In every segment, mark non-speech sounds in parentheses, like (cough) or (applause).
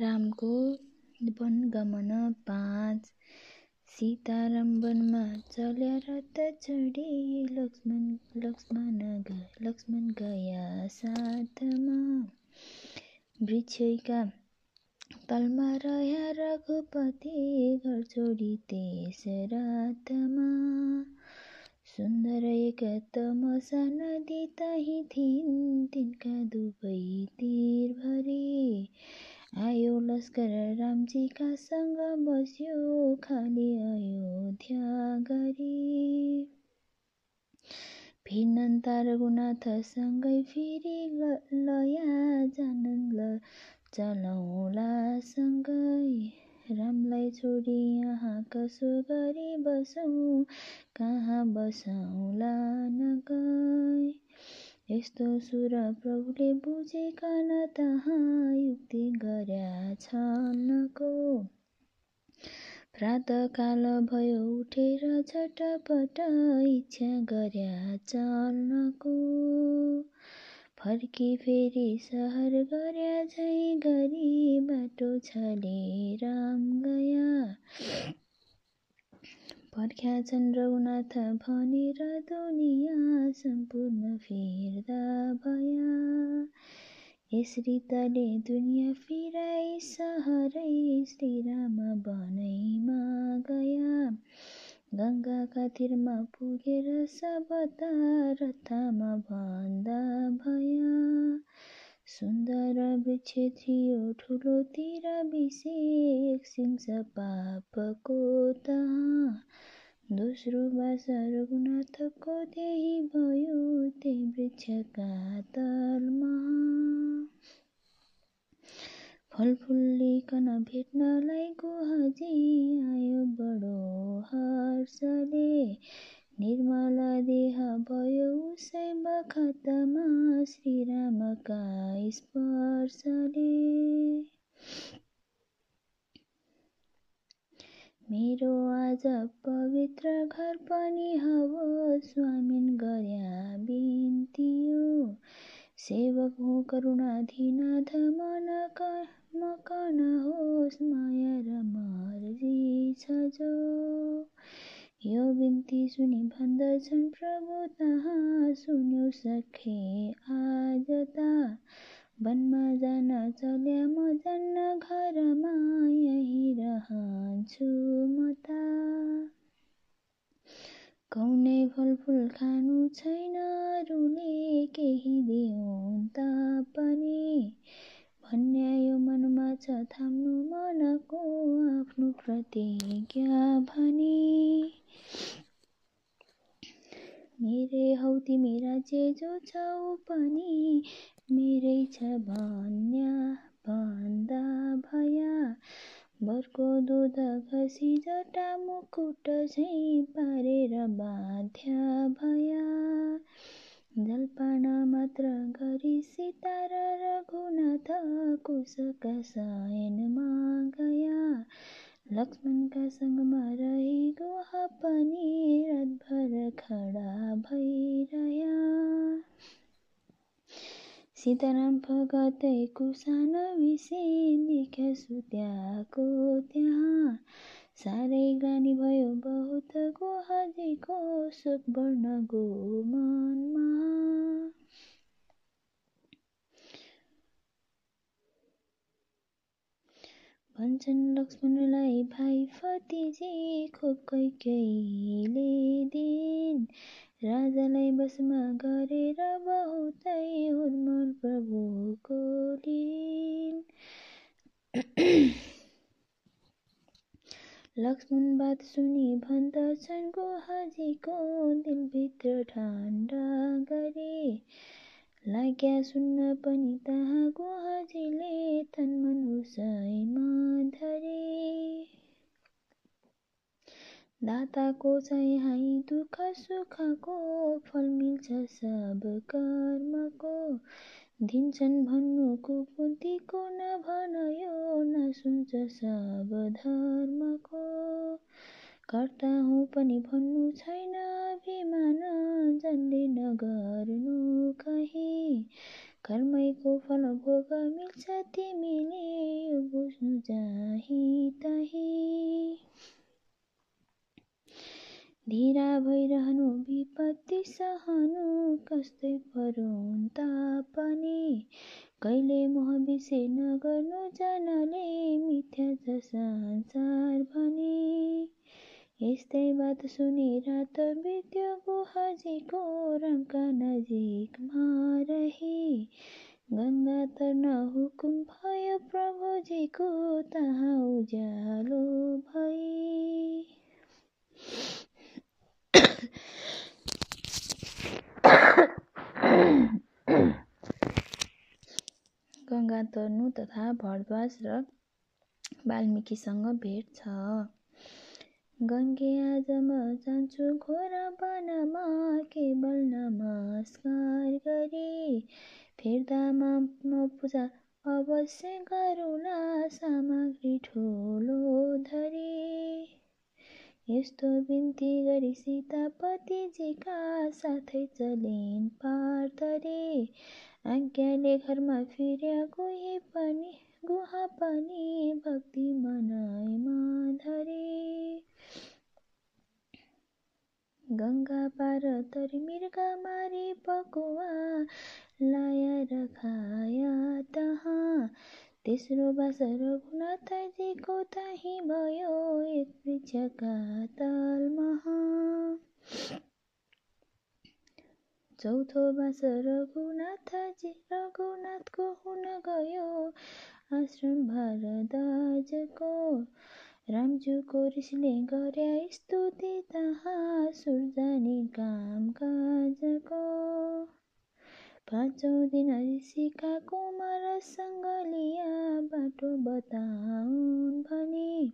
रामको वनगमन पाँच। सीताराम वनमा चल्या रथ चढी लक्ष्मण लक्ष्मण लक्ष्मण गया साथमा। वृक्षका तलमा रह्या रघुपति घर छोडी त्यस रातमा। सुन्दर एक तमसा नदी तही थिइन् तिनका दुवै भरि आयो लस्कर रामजीका सँग बस्यो खाली अयोध्या गरी फिर्नन् रघुनाथसँगै फेरि लया जानन् ल चलौला सँगै। रामलाई छोडी यहाँ कसो गरी बसौँ कहाँ बसौँला नगई यस्तो सुर प्रभुले बुझेकन तहाँ युक्ति गर्या छनको प्रातकाल भयो उठेर झटपट इच्छा गर्या चल्नको फर्की फेरि सहर गर्या झै गरी बाटो छले राम गया पर्ख्या छन् रघुनाथ भनेर दुनियाँ सम्पूर्ण फिर्दा भया। यसरी तले दुनियाँ फिराई सहरै श्रीराम बनैमा गया। गङ्गाका तिरमा पुगेर सबता रथमा भन्दा भया। सुन्दर वृक्ष थियो ठुलो तिर विषे एक सिंह पापको तहाँ। दोस्रो बास रघुनाथको त्यही भयो त्यही वृक्षका तलमा। फलफुल्लिकन भेट्नलाई गुहाजी आयो बडो हर्षले। निर्मल देह भयो उसै बखतमा श्रीरामका स्पर्शले। मेरो आज पवित्र घर पनि हव स्वामिन गर्या बिन्तियो सेवक हुँ करुणाधीनाथ मन मकन होस् माया र मर्जी छ जो। यो बिन्ती सुनि भन्दछन् प्रभु तहाँ सुन्यो सखे आज ता वनमा जान चल्या म जान्न घरमा यही रहन्छु म त। कौनै फलफुल खानु छैन अरूले केही दिउन् पनि। भन्यायो मनमा छ थाम्नु मनको आफ्नो प्रतिज्ञा भनी। मेरै हौ तिमी राज्य जो छौ पनि मेरै छ भन्या भन्दा भया। बरको दुध घसी जटा मुकुट झैँ पारेर बाध्या भया। जलपान मात्र गरी सीता र रघुनाथ कुशका शयनमा गया। लक्ष्मणका सँगमा रही गुहा पनि रातभर खडा भइरह्या सीताराम फगतै कुसान विषे देखा सुत्याको त्यहाँ साह्रै ग्लानी भयो बहुत गुहाजीको शोक बढ्न गो मनमा। भन्छन् लक्ष्मणलाई भाइ फतिजी खोप कैकैले दिन राजालाई बसमा गरेर बहुतै उर्मल प्रभुको लिन। लक्ष्मण बात सुनि भन्दछन् गुहाजीको दिलभित्र ठन्डा गरे। लाग्या सुन्न पनि तहाँ गुहाजीले तन्मन उसैमा धरे दाताको चाहिँ दुःख सुखको फल मिल्छ सब कर्मको। दिन्छन् भन्नु कुबुद्धिको नभनयो नसुन्छ सब धर्मको। कर्ता हुँ पनि भन्नु छैन। अभिमान जसले नगर्नु कहीँ। कर्मैको फल भोग मिल्छ तिमीले यो बुझ्नु चाही तही। धिरा भइरहनु विपत्ति सहनु कस्तै परुन् तापनि कहिले मोह बिसे नगर्नु जनले मिथ्या छ संसार भनी। यस्तै बात सुनि रात बित्यो गुहाजीको रामका नजिकमा रही गङ्गा तर्न हुकुम भयो प्रभुजीको तहाँ उज्यालो भई गङ्गा तर्नु तथा भरद्वाज र वाल्मिकीसँग भेट छ गङ्गे आज म जान्छु घोर वनमा केवल नमस्कार गरी। फिर्दामा म पूजा अवश्य गरौँला सामग्री ठुलो धरी। यस्तो बिन्ती गरी सीतापतिजीका साथै चलिन् पार्थरे आज्ञाले घरमा फिर्या गुही पनि गुहा पनि भक्ति मनाइमा धरे। गङ्गा पार तरी मृग मारी पकुवा लाया खाया तहाँ। तेस्रो बास रघुनाथजीको ताही भयो एक वृक्षका तलमहा। चौथो बास रघुनाथजी रघुनाथको हुन गयो आश्रम भारदाजको रामज्यूको ऋषिले गर्या स्तुति तहाँ सुरजानी काम काजको पाँचौँ दिन ऋषिका कुमारसँग लिया बाटो बताउन् भने।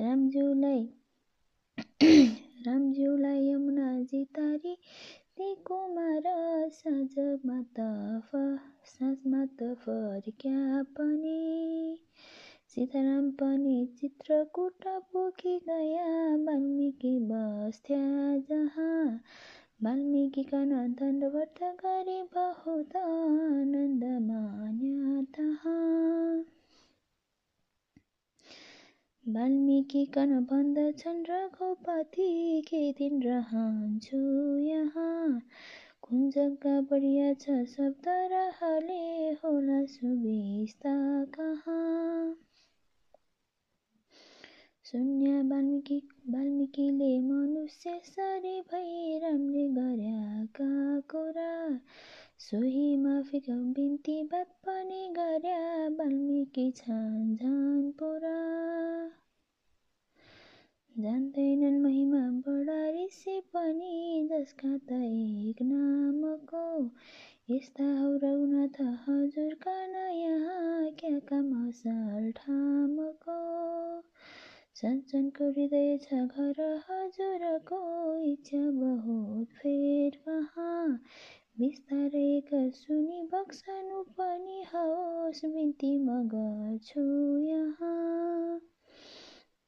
रामज्यूलाई रामज्यूलाई यमुनाजी तारी ती कुमार साँझमा त साँझमा त पनि। सीताराम पनि चित्रकूट पुगी गया वाल्मिकी बस्थ्या जहाँ। वाल्मीकिकन दण्डवत गरी बहुत आनन्द मान्या तहाँ। वाल्मीकिकन भन्दछन् रघुपति के दिन रहन्छु यहाँ। कुन जग्गा बढिया छ शब्द रहले होला सुविस्ता कहाँ। शून्य वाल्मिकी वाल्मिकीले मनुष्य सरी भई रामले गर्याका कुरा। सोही माफिक बिन्ती बात पनि गर्या वाल्मिकी छन् झन् पुरा। जान्दैनन् महिमा बडा ऋषि पनि जसका त एक नामको। यस्ता हौ रघुनाथ हजुरका नयाँ क्या काम ठामको। सज्जनको हृदय छ घर हजुरको इच्छा बहुत फेर कहाँ बिस्तारै सुनि बक्सनु पनि होस् बिन्ती म गर्छु यहाँ।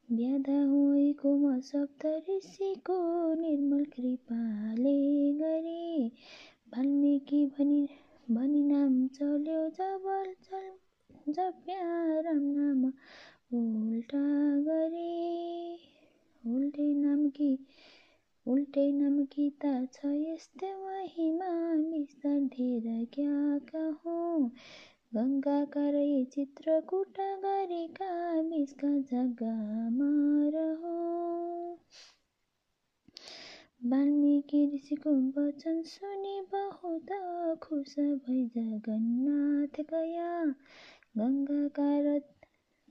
हुँको म सप्त ऋषिको निर्मल कृपाले गरे। वाल्मिकी भनी भनी नाम चल्यो जब जप्या राम नाम उल्टा गरे उल्टे नामकी उल्टे नामकी त छ यस्तै महिमा विस्तार धेर क्या कहूँ गङ्गाका रही चित्रकूट गरेका बिचका जग्गामा रहौँ वाल्मिकी ऋषिको वचन सुनि बहुत खुस भई जगन्नाथ गया गङ्गाका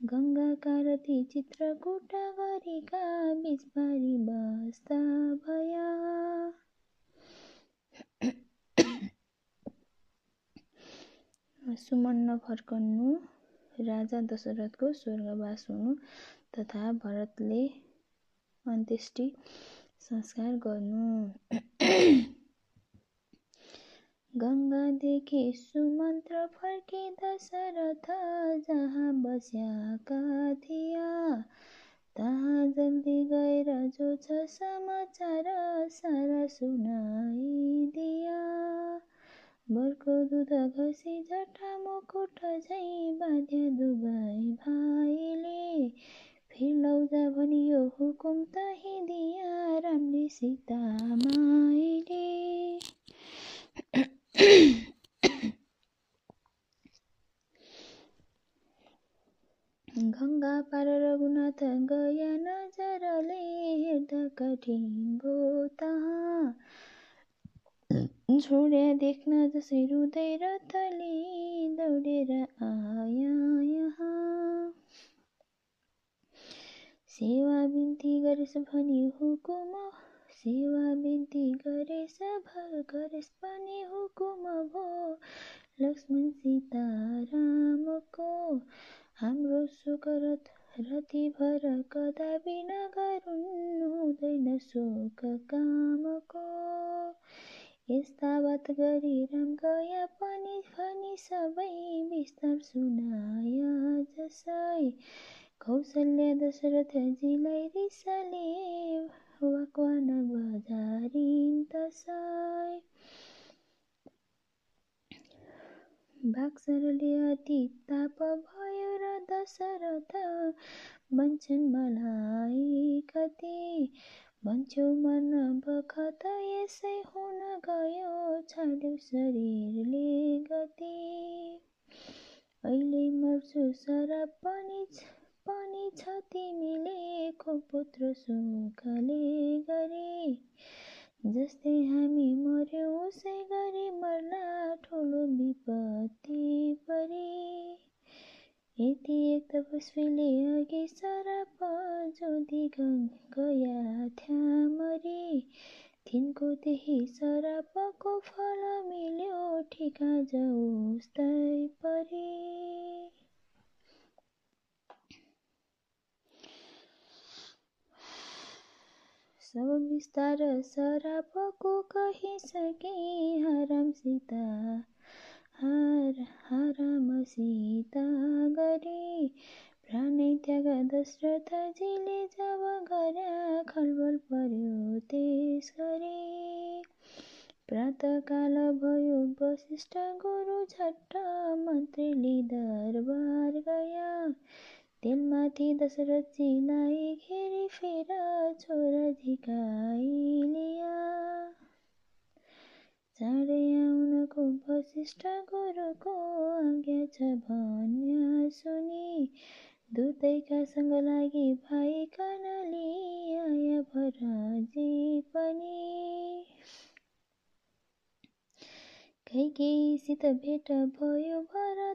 गङ्गाका रति चित्रकूट गरेका बिचबारी बस्दा भया। सुमन फर्कनु राजा दशरथको स्वर्गवास हुनु तथा भरतले अन्त्येष्टि संस्कार गर्नु। गङ्गादेखि सुमन्त्र फर्के दशरथ जहाँ बस्याका थिया तहाँ जल्दी गएर जो छ समाचार सारा सुनाइदिया बरको दुध घसी जटा मुकुट झै बाध्य दुबै भाइले। फिर लौजा भनियो हुकुम तही दिया रामले सीता माइले गङ्गा पार रघुनाथ गया नजरले हेर्दा कठिन भो तहाँ छोड्या देख्न जसै रुँदै रथले दौडेर आया यहाँ। सेवा बिन्ती गरेस भनी हुकुम सेवा बिन्ती गरेस गरेस पनि हुकुम भो लक्ष्मण सीता रामको हाम्रो सुकरत रतिभर कदापि नगरुन् हुँदैन शोक कामको। यस्ता बात गरी राम गया पनि सबै विस्तार सुनाया जसै कौशल्य दशरथजीलाई रिसाले। वाकवान बजारिन् तसै बाक्सरले अति ताप भयो र दशरथ भन्छन् मलाई कति भन्छौ मन बखत यसै हुन गयो छाड्यो शरीरले गति। अहिले मर्छु सराप पनि पनि छ पुत्र सुखले गरे। जस्तै हामी मर्यौँ उसै गरी मर्ला ठुलो विपत्ति परे। यति एक तपस्वीले अघि सराप जोधी गया थ्यामरी तिनको त्यही सरापको फल मिल्यो ठिका जस्तै परे। सब विस्तार सरापको कहिसके हराम सीता। हार हराम सीता गरे प्राणै त्याग दशरथजीले जब गर्या खलबल पर्यो त्यस गरी। प्रातकाल भयो वशिष्ठ गुरु झट्ट मन्त्रीले दरबार गया। तेलमाथि दशरथजीलाई घेरी फेर छोरा झिकाइ लिया। चाँडै आउनको वशिष्ठ गुरुको आज्ञा छ भन्या सुनि। दुतैकासँग लागि भाइ कनली आया भरजी पनि। कैकेयीसित भेट भयो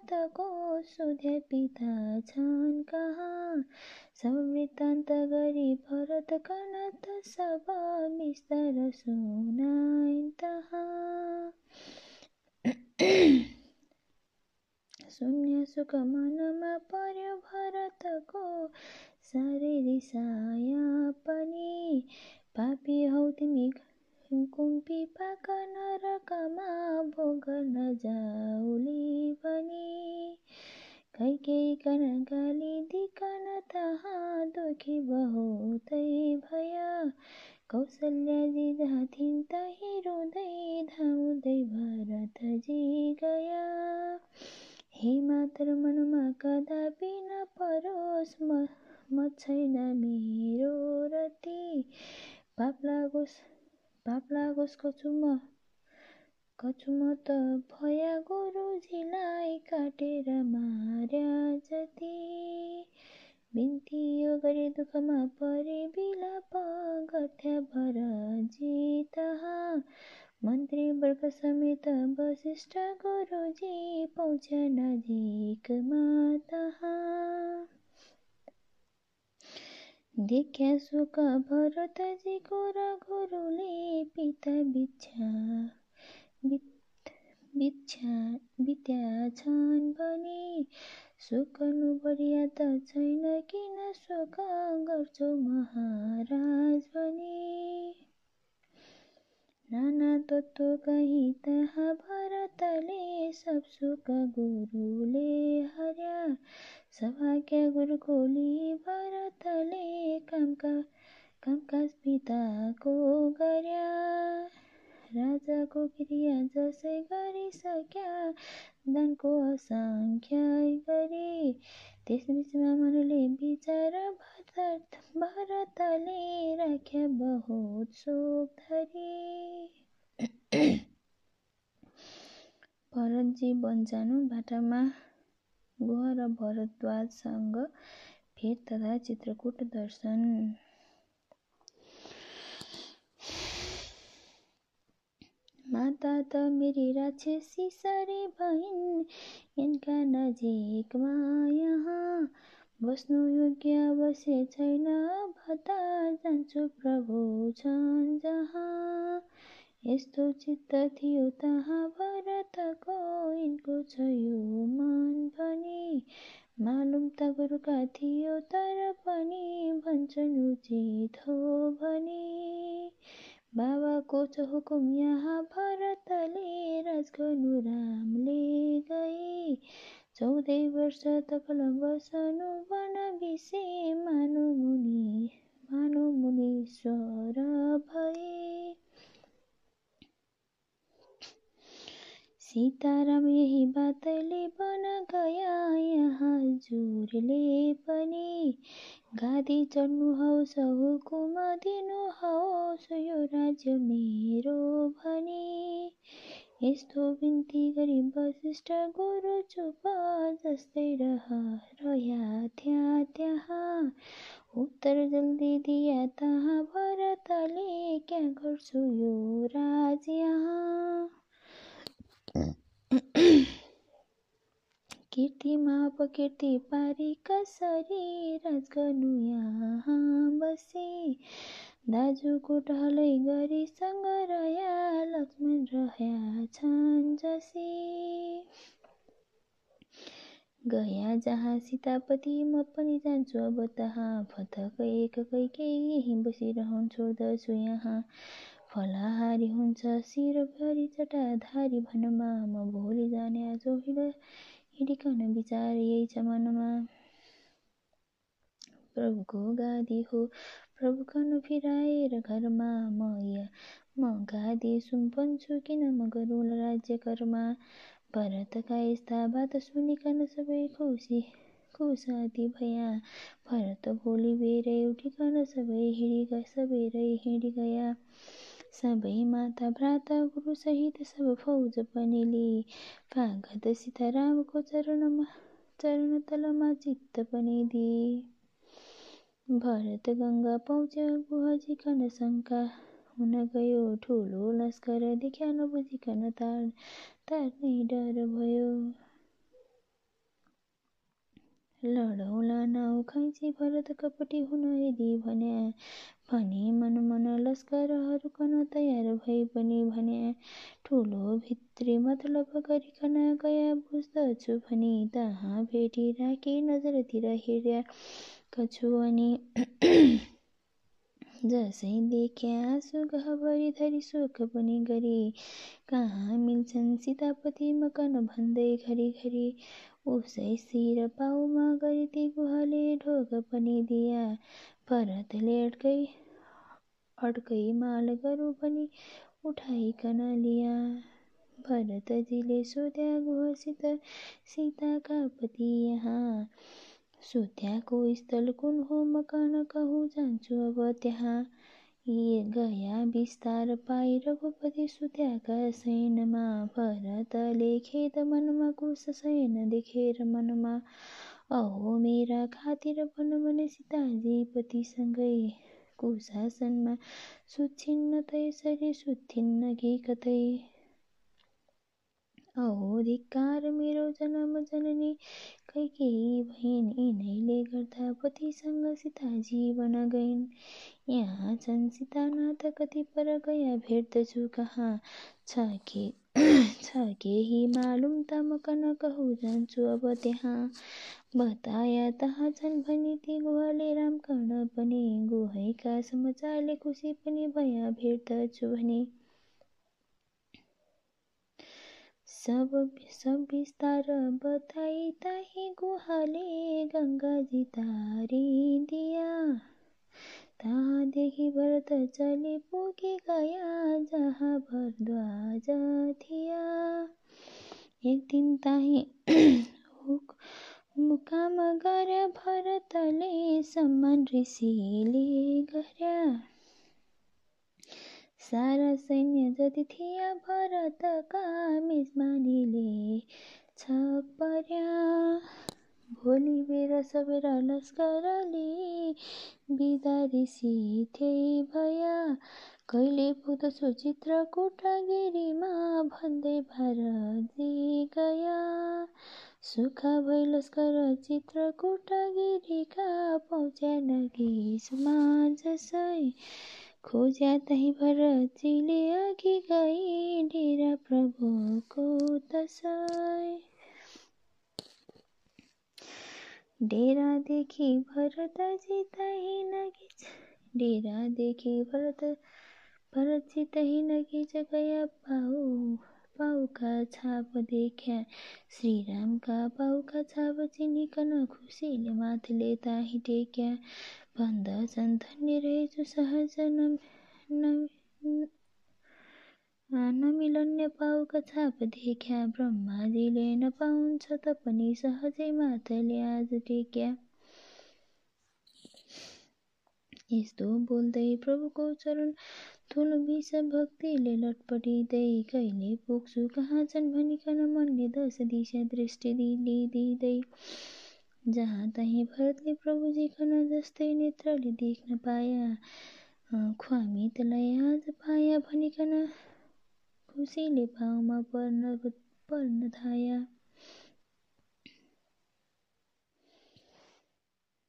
भरतको सोध्या पिता छन् कहाँ सब वृत्तान्त गरी भरत कनत सब विस्तार सुनाइन् तहाँ। शून्य सुख मनमा पर्यो भरतको साह्रै रिसाया पनि। पापी हौ तिमी कुम्पी पाक नरकमा भोग नजाउली भनी। कैकेयीकन गाली दिकन तहाँ दुखी बहुतै भया। कौशल्याजी जहाँ थिइन् तही रुँदै धाउँदै भरतजी गया। हे मातर मनमा कदापि नपरोस् म छैन मेरो रति। पाप लागोस् पाप लागोस् कचुम कचुम त भया गुरुजीलाई काटेर मार्या जति बिन्ती यो गरी दुःखमा परे बिलाप गर्थ्या भरजी तहाँ मन्त्री वर्ग समेत वशिष्ठ गुरुजी पहुँच्या नजिकमा तहाँ देख्या सुख भरतजीको र गुरुले पिता बिच्छा बिच्छा बित्या छन् भने। गर्नु बढिया त छैन किन सुख गर्छौ महाराज भने। नाना तत्त्व कहीँ तहाँ भरतले सब सुख गुरुले हर्या। सभाज्ञा गुरुकोली भरतले कामका कामकाज पिताको गर्या। राजाको क्रिया जसै गरिसक्या दानको असङ्ख्य गरी। त्यसबिचमा मनले विचार भरतले राख्या बहुत शोक धरी। (coughs) भरतजी जानु बाटामा गुह र भरद्वाजसँग भेट तथा चित्रकूट दर्शन। माता त मेरी राक्षसी सारी भइन् यिनका नजिकमा यहाँ। बस्नु योग्य बसे छैन भता जान्छु प्रभु छन् जहाँ। यस्तो चित्त थियो तहाँ भरतको यिनको छ यो मन पनि। मालुम त गुरुका थियो तर पनि भन्छन् उचित हो भने। बाबाको छ हुकुम यहाँ भरतले राज गर्नु रामले गई। चौधै वर्ष तकल बसनु वन विषे मानु मुनि मानु मुनीश्वर भए सीताराम यही बातले बन गया यहाँ जुरले पनि गादी चढ्नु हौस हुकुम दिनु हौस यो राज्य मेरो भनी। यस्तो बिन्ती गरी वशिष्ठ गुरु चुप जस्तै रह रह्या त्यहाँ त्यहाँ। उत्तर जल्दी दिया तहाँ भरतले क्या गर्छु यो राज यहाँ? कीर्तिमा अपकीर्ति पारी कसरी राज गर्नु यहाँ बसे दाजुको टहलै गरी रह्या लक्ष्मण रह्या छन् जसी गया जहाँ सीतापति म पनि जान्छु अब तहाँ फतक एककै केही बसिरहन् छोड्दछु यहाँ फलाहारी हुन्छ शिरभरि चटाधारी भनमा म भोलि जाने आज हिँड हिँडिकन विचार यही छ मनमा। प्रभुको गादी हो प्रभुकन फिराएर घरमा म म गादी सुम्पन्छु किन म गरौँ राज्य कर्मा भरतका यस्ता बात सुनिकन सबै खुसी खुसाती भया। भरत भोलि बेरै उठिकन सबै हिँडी गया सबै माता भ्राता गुरुसहित सब फौज पनि लिई पागत सीतारामको चरणमा चरण तलमा चित्त पनि दिए भरत गङ्गा पहुँच्यो गुहजिकन शङ्का हुन गयो ठुलो लस्कर देख्या नबुझिकन तार। तार्नै डर भयो। लडौला नाउ खैँची भरत कपटी हुन यदि भन्या भने मन मन लस्करहरूकन तयार भई पनि भने ठुलो भित्री मतलब गरिकन गया बुझ्दछु भनी तहाँ भेटी राखी नजरतिर हिँड्या कछु अनि (clears throat) जसै देख्या आँसु गहभरि धरी सुख पनि गरी। कहाँ मिल्छन् सीतापति मकन भन्दै घरिघरि उसै शिर पाउमा गरी ती गुहाले ढोग पनि दिया। भरतले अड्कै अड्कै माल गरु पनि उठाइकन लिया भरतजीले सोध्या गुहसित सीताका पति यहाँ। सोध्याको स्थल कुन हो मकान कहु जान्छु अब त्यहाँ? गया विस्तार पाइ रघुपति सुत्याका शयनमा भरतले खेद मनमा कुश शयन देखेर मनमा अहो मेरा खातिर भन भने सीताजी पतिसँगै कुशासनमा सुच्छिन्न यसरी सुत्थिन्न कि कतै अहो धिक्कार मेरो जन्म जननी। कैकेयी भइन् यिनैले गर्दा पतिसँग सीता जीवन गइन्। यहाँ छन् सीतानाथ कति पर गया भेट्दछु कहाँ। छ के (clears throat) छ केही मालुम त म कन कहु जान्छु अब त्यहाँ। बताया तहाँ छन् ती गुहाले रामकर्ण पनि। गुहैका समाचारले खुसी पनि भया भेट्दछु भने। सब सब विस्तार बताई ताही गुहाले गङ्गाजी तारी दिया। तादेखि भरत चले पुगे गया जहाँ भरद्वाज थिया। एक दिन ताही मुकाम गर्या भरतले सम्मान ऋषिले गर्या सारा सैन्य जति थिया भरतका मेजमानीले छक पर्या भोलि बेर सबेर लस्करले बिदा ऋषि त्यही भया। कहिले पुग्दछु चित्रकुटगिरीमा भन्दै भारतजी गया। सुख भई लस्कर चित्रकुटगिरीका पहुँच्या नगी समाजसै खोज्या तही भरतजीले अघि गई डेरा प्रभुको तसै डेरादेखि भरतजी तही नगिच डेरादेखि भरत भरतजी तही नगिच गया पाउ पाउका छाप देख्या। श्रीरामका पाउका छाप चिनिकन खुसीले माथले ताही टेक्या। भन्दछन् धन्य रहेछु सहज नमिलन्य पाउका छाप देख्या ब्रह्माजीले नपाउँछ त पनि सहजै माथले आज टेक्या। यस्तो बोल्दै प्रभुको चरण ठुलो विष भक्तिले लटपटिँदै कहिले पुग्छु कहाँ छन् भनिकन मनले दश दिशा दृष्टि दिँदै। जहाँ तहीँ भरतले प्रभुजी खन जस्तै नेत्रले देख्न पाया। ख्वामितलाई आज पाया भनिकन खुसीले पाउमा पर्न पर्न थाया।